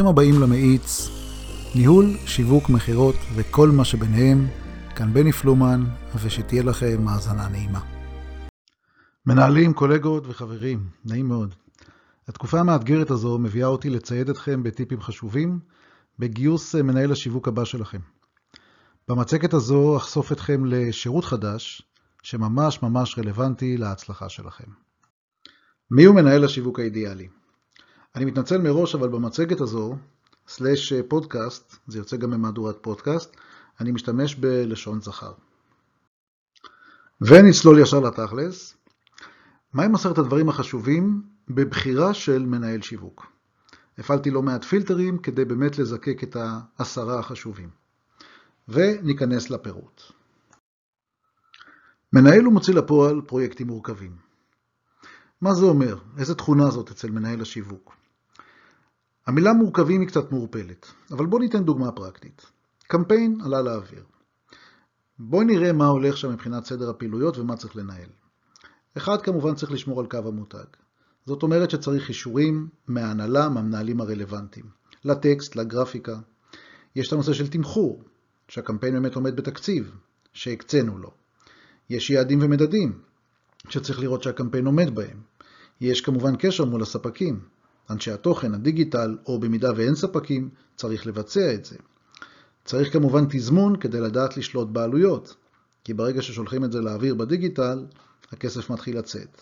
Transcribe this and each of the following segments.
ברוכים הבאים למאיץ, ניהול, שיווק, מכירות וכל מה שביניהם. כאן בני פלומן, ושתהיה לכם האזנה נעימה. מנהלים, קולגות וחברים, נעים מאוד. התקופה המאתגרת הזו מביאה אותי לצייד אתכם בטיפים חשובים בגיוס מנהל השיווק הבא שלכם. במצגת הזו אחשוף אתכם לשירות חדש שממש ממש רלוונטי להצלחה שלכם. מי הוא מנהל השיווק האידיאלי? אני מתנצל מראש, אבל במצגת הזו, סלש פודקאסט, זה יוצא גם במהדורת פודקאסט, אני משתמש בלשון זכר. ונצלול ישר לתכלס. מהם עשרת הדברים החשובים בבחירה של מנהל שיווק? הפעלתי לא מעט פילטרים כדי באמת לזקק את העשרה החשובים. וניכנס לפירוט. מנהל ומוציא לפועל פרויקטים מורכבים. מה זה אומר? איזה תכונה זאת אצל מנהל השיווק? המילה מורכבים היא קצת מעורפלת, אבל בואו ניתן דוגמה פרקטית. קמפיין עלה לאוויר. בואו נראה מה הולך שם מבחינת סדר הפעילויות ומה צריך לנהל. אחד, כמובן צריך לשמור על קו המותג. זאת אומרת שצריך אישורים מההנהלה, מהמנהלים הרלוונטיים. לטקסט, לגרפיקה. יש את הנושא של תמחור, שהקמפיין באמת עומד בתקציב, שהקצינו לו. יש יעדים ומדדים, שצריך לראות שהקמפיין עומד בהם. יש כמובן קשר מול הספקים, אנשי התוכן, הדיגיטל, או במידה ואין ספקים, צריך לבצע את זה. צריך כמובן תזמון כדי לדעת לשלוט בעלויות, כי ברגע ששולחים את זה לאוויר בדיגיטל, הכסף מתחיל לצאת.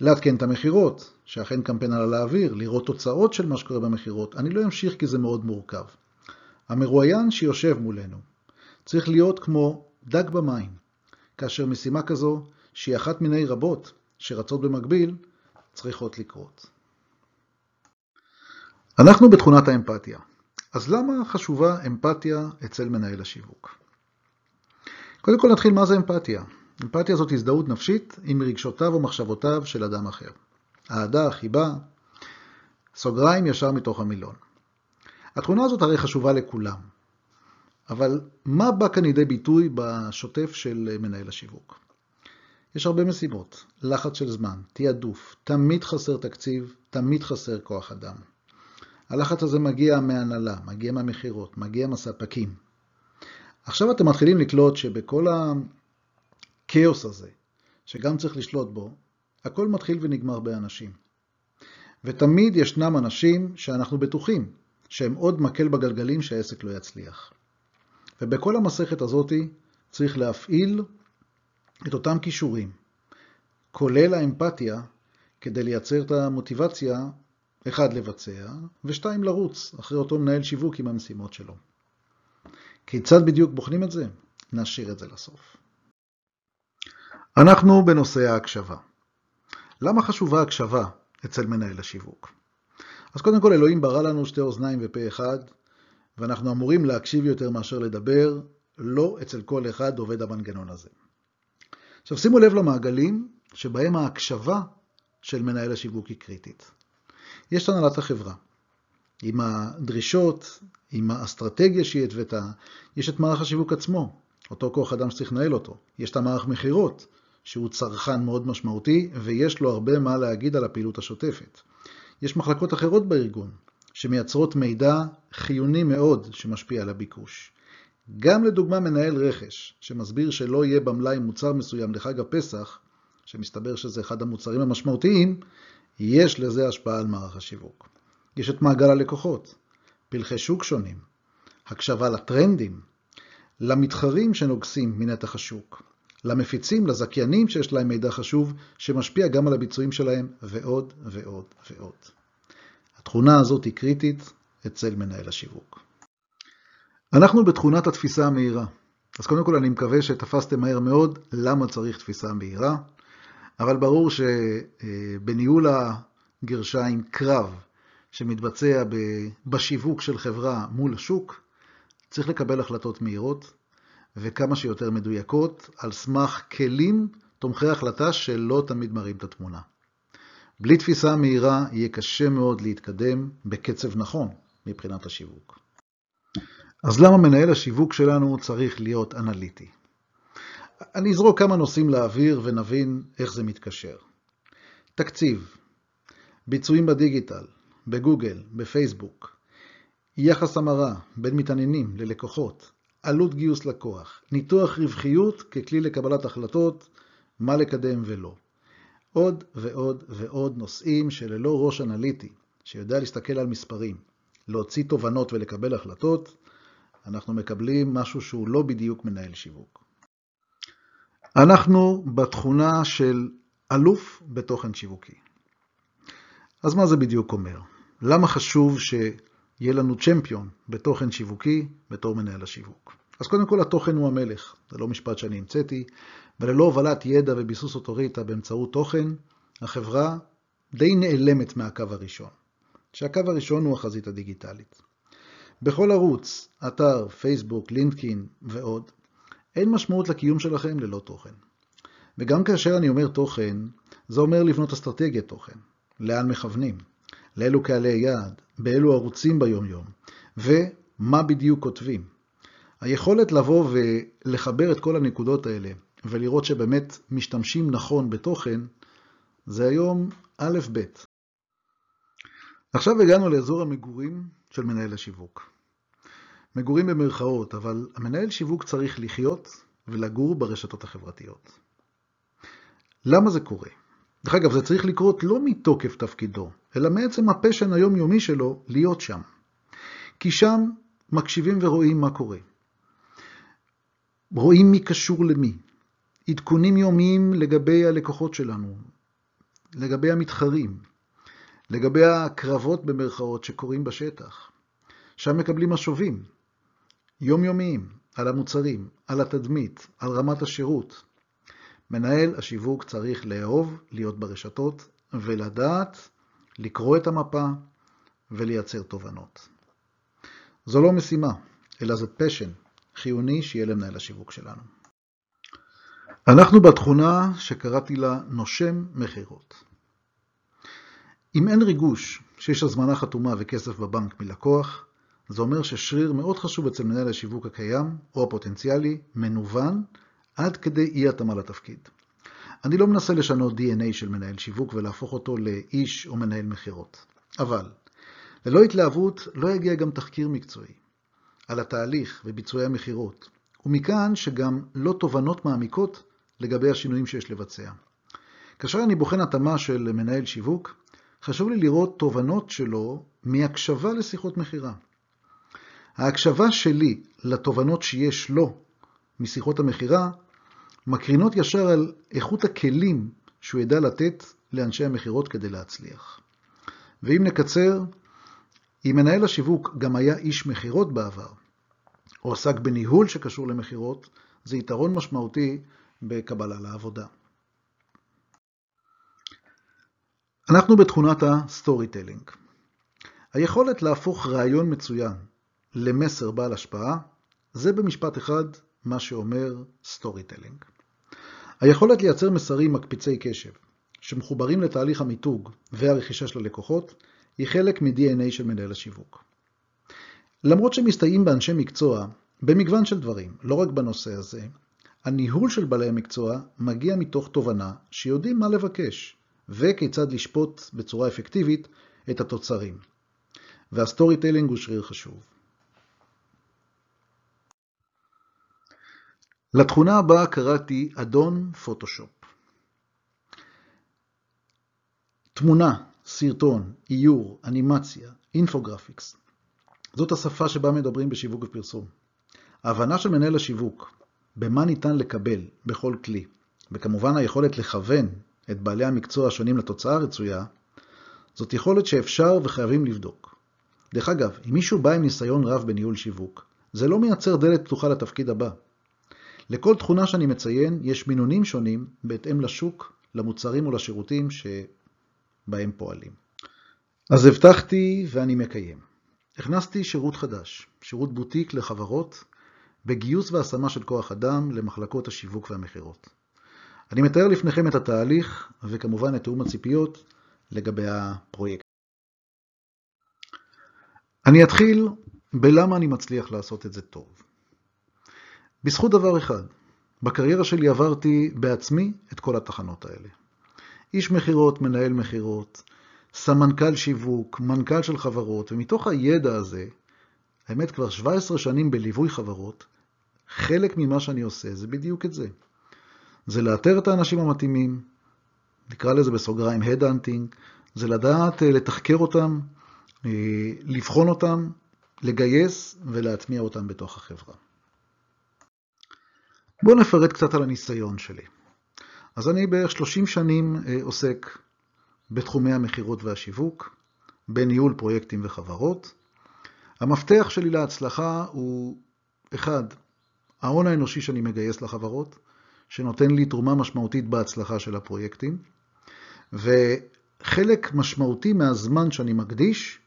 לעדכן את המכירות, שאכן קמפיין עלה לאוויר, לראות תוצאות של מה שקורה במכירות. אני לא אמשיך כי זה מאוד מורכב. המרואיין שיושב מולנו צריך להיות כמו דג במים, כאשר משימה כזו, שהיא אחת מיני רבות שרצות במקביל, צריכות לקרות. אנחנו בתכונת האמפתיה. אז למה חשובה אמפתיה אצל מנהל השיווק? קודם כל נתחיל מה זה אמפתיה. אמפתיה זאת הזדהות נפשית עם רגשותיו ומחשבותיו של אדם אחר. אהדה, חיבה, סוגריים ישר מתוך המילון. התכונה הזאת הרי חשובה לכולם, אבל מה בא כאן לידי ביטוי בשוטף של מנהל השיווק? יש הרבה משימות, לחץ של זמן, תעדוף, תמיד חסר תקציב, תמיד חסר כוח אדם. הלחץ הזה מגיע מהנהלה, מגיע מהמכירות, מגיע מהספקים. עכשיו אתם מתחילים לקלוט שבכל הכאוס הזה, שגם צריך לשלוט בו, הכל מתחיל ונגמר באנשים. ותמיד ישנם אנשים שאנחנו בטוחים שהם עוד מקל בגלגלים שהעסק לא יצליח. ובכל המסכת הזאת צריך להפעיל את אותם כישורים, כולל האמפתיה, כדי לייצר את המוטיבציה אחד, לבצע, ושתיים, לרוץ אחרי אותו מנהל שיווק עם המשימות שלו. כיצד בדיוק בוחנים את זה? נשאיר את זה לסוף. אנחנו בנושא ההקשבה. למה חשובה הקשבה אצל מנהל השיווק? אז קודם כל, אלוהים ברא לנו שתי אוזניים ופה אחד, ואנחנו אמורים להקשיב יותר מאשר לדבר, לא אצל כל אחד עובד המנגנון הזה. עכשיו שימו לב למעגלים שבהם ההקשבה של מנהל השיווק היא קריטית. יש הנהלת החברה, עם הדרישות, עם האסטרטגיה שהיא התוותה, יש את מערך השיווק עצמו, אותו כוח אדם שצריך לנהל אותו, יש את המערך מכירות, שהוא צרכן מאוד משמעותי, ויש לו הרבה מה להגיד על הפעילות השוטפת. יש מחלקות אחרות בארגון, שמייצרות מידע חיוני מאוד שמשפיע על הביקוש. גם לדוגמה מנהל רכש, שמסביר שלא יהיה במלאי מוצר מסוים לחג הפסח, שמסתבר שזה אחד המוצרים המשמעותיים, יש לזה השפעה על מערך השיווק. יש את מעגל הלקוחות, פלחי שוק שונים, הקשבה לטרנדים, למתחרים שנוגסים מנתח השוק, למפיצים, לזכיינים שיש להם מידע חשוב שמשפיע גם על הביצועים שלהם, ועוד ועוד ועוד. התכונה הזאת היא קריטית אצל מנהל השיווק. אנחנו בתכונת התפיסה המהירה. אז קודם כל אני מקווה שתפסתם מהר מאוד למה צריך תפיסה מהירה. אבל ברור שבניהול הגרשיים קרב שמתבצע בשיווק של חברה מול השוק, צריך לקבל החלטות מהירות וכמה שיותר מדויקות על סמך כלים תומכי החלטה שלא תמיד מראים את התמונה. בלי תפיסה מהירה יהיה קשה מאוד להתקדם בקצב נכון מבחינת השיווק. אז למה מנהל השיווק שלנו צריך להיות אנליטי? אני אזרוק כמה נושאים לאוויר ונבין איך זה מתקשר. תקציב, ביצועים בדיגיטל, בגוגל, בפייסבוק, יחס המרה בין מתעניינים ללקוחות, עלות גיוס לקוח, ניתוח רווחיות ככלי לקבלת החלטות, מה לקדם ולא. עוד ועוד ועוד נושאים שללא ראש אנליטי, שיודע להסתכל על מספרים, להוציא תובנות ולקבל החלטות, אנחנו מקבלים משהו שהוא לא בדיוק מנהל שיווק. אנחנו בתכונה של אלוף בתוכן שיווקי. אז מה זה בדיוק אומר? למה חשוב שיהיה לנו צ'מפיון בתוכן שיווקי בתור מנהל השיווק? אז קודם כל התוכן הוא המלך, זה לא משפט שאני המצאתי, וללא הובלת ידע וביסוס אוטוריטה באמצעות תוכן, החברה די נעלמת מהקו הראשון, שהקו הראשון הוא החזית הדיגיטלית. בכל ערוץ, אתר, פייסבוק, לינקדאין ועוד, אין משמעות לקיום שלכם ללא תוכן. וגם כאשר אני אומר תוכן, זה אומר לבנות אסטרטגיית תוכן. לאן מכוונים? לאילו קהלי יעד? באילו ערוצים ביום-יום? ומה בדיוק כותבים? היכולת לבוא ולחבר את כל הנקודות האלה ולראות שבאמת משתמשים נכון בתוכן, זה היום א' ב'. עכשיו הגענו לאזור המגורים של מנהל השיווק. מגורים במרכאות, אבל המנהל שיווק צריך לחיות ולגור ברשתות החברתיות. למה זה קורה? דרך אגב, זה צריך לקרות לא מתוקף תפקידו, אלא מעצם הפשן היומיומי שלו להיות שם. כי שם מקשיבים ורואים מה קורה. רואים מי קשור למי. עדכונים יומיים לגבי הלקוחות שלנו, לגבי המתחרים, לגבי הקרבות במרכאות שקורים בשטח. שם מקבלים משובים יומיומיים על המוצרים, על התדמית, על רמת השירות. מנהל השיווק צריך לאהוב להיות ברשתות ולדעת לקרוא את המפה ולייצר תובנות. זו לא משימה, אלא זה פשן חיוני שיהיה למנהל השיווק שלנו. אנחנו בתכונה שקראתי לה נושם מכירות. אם אין ריגוש שיש הזמנה חתומה וכסף בבנק מלקוח, זה אומר ששריר מאוד חשוב אצל מנהל השיווק הקיים או הפוטנציאלי מנוון עד כדי אי התאמה לתפקיד. אני לא מנסה לשנות DNA של מנהל שיווק ולהפוך אותו לאיש או מנהל מכירות. אבל, ללא התלהבות לא יגיע גם תחקיר מקצועי על התהליך וביצועי המכירות, ומכאן שגם לא תובנות מעמיקות לגבי השינויים שיש לבצע. כאשר אני בוחן התאמה של מנהל שיווק, חשוב לי לראות תובנות שלו מהקשבה לשיחות מכירה. ההקשבה שלי לתובנות שיש לו משיחות המכירה מקרינות ישר על איכות הכלים שהוא ידע לתת לאנשי המכירות כדי להצליח. ואם נקצר, אם מנהל השיווק גם היה איש מכירות בעבר, או עסק בניהול שקשור למכירות, זה יתרון משמעותי בקבלה לעבודה. אנחנו בתכונת ה storytelling. היכולת להפוך רעיון מצוין למסר בעל השפעה, זה במשפט אחד מה שאומר storytelling. היכולת לייצר מסרים מקפיצי קשב, שמחוברים לתהליך המיתוג והרכישה של הלקוחות, היא חלק מ-DNA של מנהל השיווק. למרות שמסתייעים באנשי מקצוע במגוון של דברים, לא רק בנושא הזה, הניהול של בעלי המקצוע מגיע מתוך תובנה שיודעים מה לבקש וכיצד לשפוט בצורה אפקטיבית את התוצרים. וה storytelling הוא שריר חשוב. לתכונה הבאה קראתי אדון פוטושופ. תמונה, סרטון, איור, אנימציה, infographics. זאת השפה שבה מדברים בשיווק ופרסום. ההבנה של מנהל השיווק, במה ניתן לקבל בכל כלי, וכמובן היכולת לכוון את בעלי המקצוע השונים לתוצאה הרצויה, זאת יכולת שאפשר וחייבים לבדוק. דרך אגב, אם מישהו בא עם ניסיון רב בניהול שיווק, זה לא מייצר דלת פתוחה לתפקיד הבא. לכל תכונה שאני מציין יש מינונים שונים בהתאם לשוק, למוצרים ולשירותים שבהם פועלים. אז הבטחתי ואני מקיים. הכנסתי שירות חדש, שירות בוטיק לחברות, בגיוס והשמה של כוח אדם למחלקות השיווק והמכירות. אני מתאר לפניכם את התהליך וכמובן את תאום הציפיות לגבי הפרויקט. אני אתחיל בלמה אני מצליח לעשות את זה טוב. בזכות דבר אחד, בקריירה שלי עברתי בעצמי את כל התחנות האלה. איש מכירות, מנהל מכירות, סמנכ"ל שיווק, מנכ"ל של חברות, ומתוך הידע הזה האמת, כבר 17 שנים בליווי חברות, חלק ממה שאני עושה זה בדיוק את זה. זה לאתר את האנשים המתאימים, נקרא לזה בסוגריים Headhunting, זה לדעת אה, לתחקר אותם, אה, לבחון אותם, לגייס ולהטמיע אותם בתוך החברה. בואו נפרט קצת על הניסיון שלי. אז אני בערך 30 שנים אה, עוסק בתחומי המכירות והשיווק, בניהול פרויקטים וחברות. המפתח שלי להצלחה הוא, אחד, ההון האנושי שאני מגייס לחברות, שנותן לי תרומה משמעותית בהצלחה של הפרויקטים, וחלק משמעותי מהזמן שאני מקדיש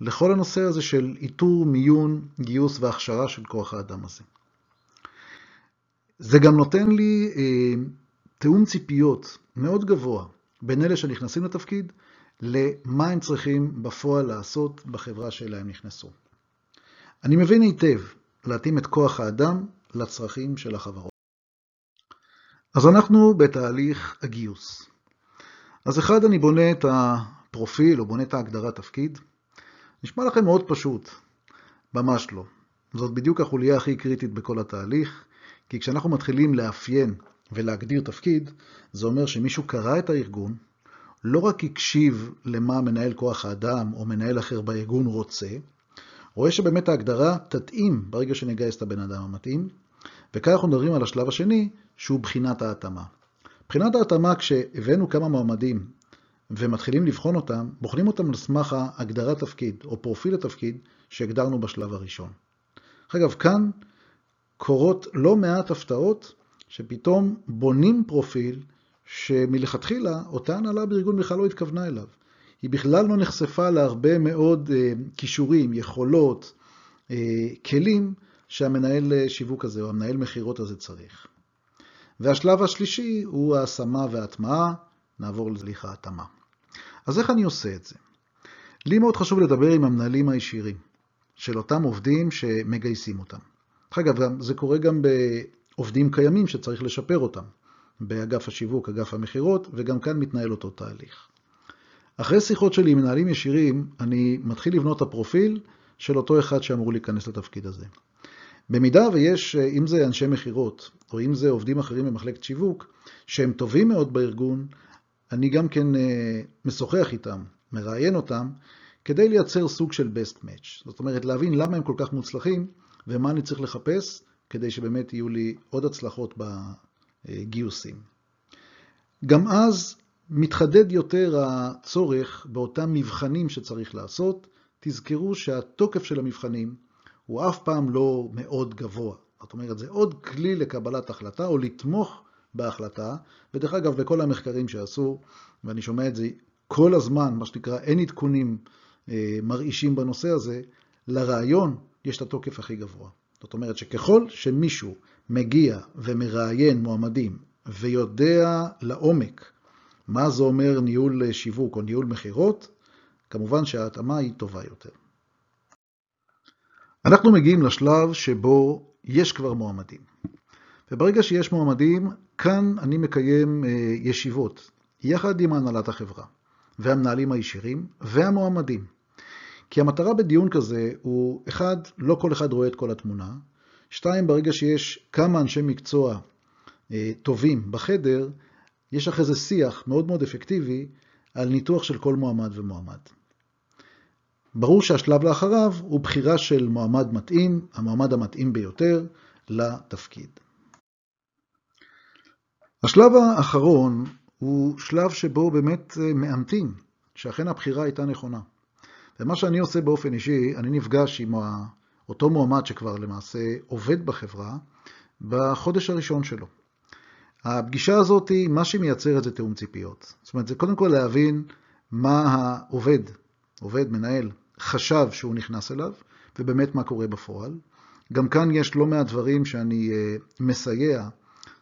לכל הנושא הזה של איתור, מיון, גיוס והכשרה של כוח האדם הזה. זה גם נותן לי אה, תיאום ציפיות מאוד גבוה בין אלה שנכנסים לתפקיד למה הם צריכים בפועל לעשות בחברה שאליה הם נכנסו. אני מבין היטב להתאים את כוח האדם לצרכים של החברות. אז אנחנו בתהליך הגיוס. אז אחד, אני בונה את הפרופיל או בונה את ההגדרת תפקיד. נשמע לכם מאוד פשוט, ממש לא. זאת בדיוק החוליה הכי קריטית בכל התהליך, כי כשאנחנו מתחילים לאפיין ולהגדיר תפקיד, זה אומר שמישהו קרא את הארגון, לא רק הקשיב למה מנהל כוח האדם או מנהל אחר בארגון רוצה, רואה שבאמת ההגדרה תתאים ברגע שנגייס את הבן אדם המתאים, וכאן אנחנו מדברים על השלב השני, שהוא בחינת ההתאמה. בחינת ההתאמה, כשהבאנו כמה מועמדים ומתחילים לבחון אותם, בוחנים אותם על סמך הגדרת תפקיד או פרופיל התפקיד שהגדרנו בשלב הראשון. אגב, כאן קורות לא מעט הפתעות שפתאום בונים פרופיל שמלכתחילה אותה הנהלה בארגון בכלל לא התכוונה אליו. היא בכלל לא נחשפה להרבה מאוד אה, כישורים, יכולות, אה, כלים שהמנהל אה, שיווק הזה או המנהל מכירות הזה צריך. והשלב השלישי הוא ההשמה וההטמעה, נעבור להליך ההתאמה. אז איך אני עושה את זה? לי מאוד חשוב לדבר עם המנהלים הישירים של אותם עובדים שמגייסים אותם. אגב, זה קורה גם בעובדים קיימים שצריך לשפר אותם, באגף השיווק, אגף המכירות, וגם כאן מתנהל אותו תהליך. אחרי שיחות שלי עם מנהלים ישירים, אני מתחיל לבנות את הפרופיל של אותו אחד שאמור להיכנס לתפקיד הזה. במידה ויש, אם זה אנשי מכירות, או אם זה עובדים אחרים במחלקת שיווק, שהם טובים מאוד בארגון, אני גם כן אה, משוחח איתם, מראיין אותם, כדי לייצר סוג של best match. זאת אומרת, להבין למה הם כל כך מוצלחים, ומה אני צריך לחפש, כדי שבאמת יהיו לי עוד הצלחות בגיוסים. גם אז מתחדד יותר הצורך באותם מבחנים שצריך לעשות. תזכרו שהתוקף של המבחנים הוא אף פעם לא מאוד גבוה. זאת אומרת, זה עוד כלי לקבלת החלטה או לתמוך בהחלטה, ודרך אגב, בכל המחקרים שעשו, ואני שומע את זה כל הזמן, מה שנקרא, אין עדכונים אה, מרעישים בנושא הזה, לרעיון יש את התוקף הכי גבוה. זאת אומרת שככל שמישהו מגיע ומראיין מועמדים ויודע לעומק מה זה אומר ניהול שיווק או ניהול מכירות, כמובן שההתאמה היא טובה יותר. אנחנו מגיעים לשלב שבו יש כבר מועמדים. וברגע שיש מועמדים, כאן אני מקיים אה, ישיבות, יחד עם הנהלת החברה, והמנהלים הישירים, והמועמדים. כי המטרה בדיון כזה הוא, אחד, לא כל אחד רואה את כל התמונה, שתיים, ברגע שיש כמה אנשי מקצוע אה, טובים בחדר, יש אחרי זה שיח מאוד מאוד אפקטיבי על ניתוח של כל מועמד ומועמד. ברור שהשלב לאחריו הוא בחירה של מועמד מתאים, המועמד המתאים ביותר, לתפקיד. השלב האחרון הוא שלב שבו באמת אה, מאמתים שאכן הבחירה הייתה נכונה. ומה שאני עושה באופן אישי, אני נפגש עם אותו מועמד שכבר למעשה עובד בחברה בחודש הראשון שלו. הפגישה הזאת, מה שהיא מייצרת זה תיאום ציפיות. זאת אומרת, זה קודם כל להבין מה העובד, עובד, מנהל, חשב שהוא נכנס אליו, ובאמת מה קורה בפועל. גם כאן יש לא מעט דברים שאני אה, מסייע,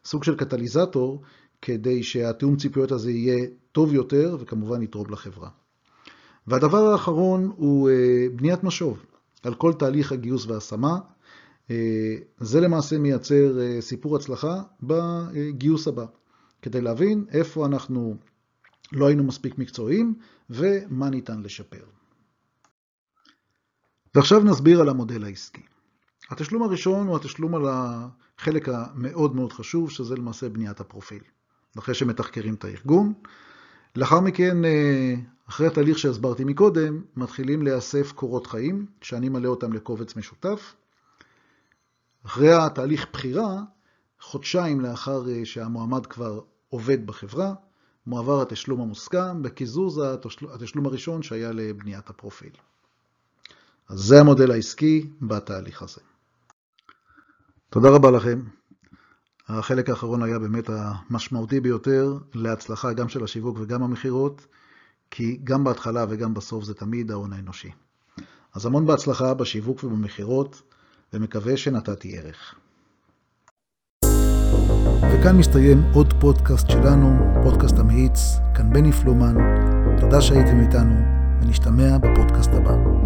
סוג של קטליזטור, כדי שהתיאום ציפיות הזה יהיה טוב יותר, וכמובן יתרום לחברה. והדבר האחרון הוא אה, בניית משוב על כל תהליך הגיוס וההשמה. אה, זה למעשה מייצר סיפור הצלחה בגיוס הבא, כדי להבין איפה אנחנו לא היינו מספיק מקצועיים ומה ניתן לשפר. ועכשיו נסביר על המודל העסקי. התשלום הראשון הוא התשלום על החלק המאוד מאוד חשוב, שזה למעשה בניית הפרופיל. אחרי שמתחקרים את הארגון. לאחר מכן, אה, אחרי התהליך שהסברתי מקודם, מתחילים להיאסף קורות חיים, שאני מלא אותם לקובץ משותף. אחרי התהליך בחירה, חודשיים לאחר אה, שהמועמד כבר עובד בחברה, מועבר התשלום המוסכם בקיזוז התשלום הראשון שהיה לבניית הפרופיל. אז זה המודל העסקי בתהליך הזה. תודה רבה לכם. החלק האחרון היה באמת המשמעותי ביותר להצלחה גם של השיווק וגם המכירות, כי גם בהתחלה וגם בסוף זה תמיד ההון האנושי. אז המון בהצלחה בשיווק ובמכירות, ומקווה שנתתי ערך. וכאן מסתיים עוד פודקאסט שלנו, פודקאסט המאיץ, כאן בני פלומן. תודה שהייתם איתנו, ונשתמע בפודקאסט הבא.